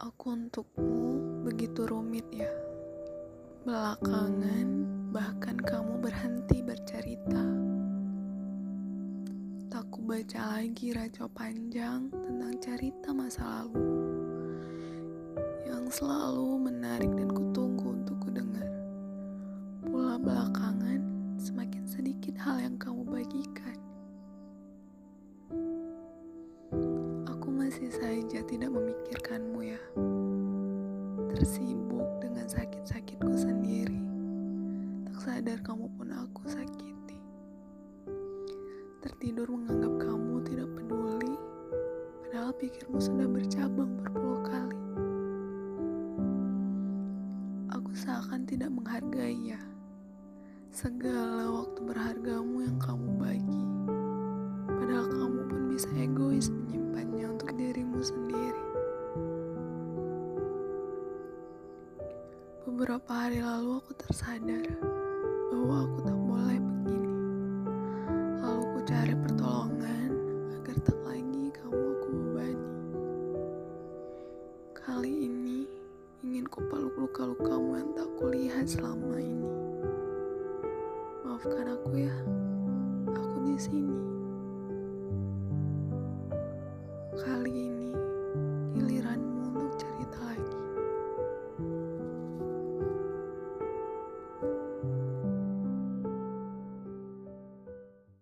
Aku untukmu begitu rumit ya. Belakangan bahkan kamu berhenti bercerita. Tak ku baca lagi raco panjang tentang cerita masa lalu yang selalu menarik dan kutunggu untuk kudengar. Pula belakangan semakin sedikit hal yang kamu bagikan. Aku masih saja tidak memikirkanmu sadar kamu pun aku sakiti. Tertidur menganggap kamu tidak peduli, padahal pikirmu sudah bercabang berpuluh kali. Aku seakan tidak menghargai ya. Segala waktu berhargamu yang kamu bagi. Padahal kamu pun bisa egois menyimpannya untuk dirimu sendiri. Beberapa hari lalu aku tersadar bahwa aku tak boleh begini. Lalu ku cari pertolongan agar tak lagi kamu aku bebani. Kali ini ingin ku peluk luka-lukamu yang tak kulihat selama ini. Maafkan aku ya, aku di sini. Kali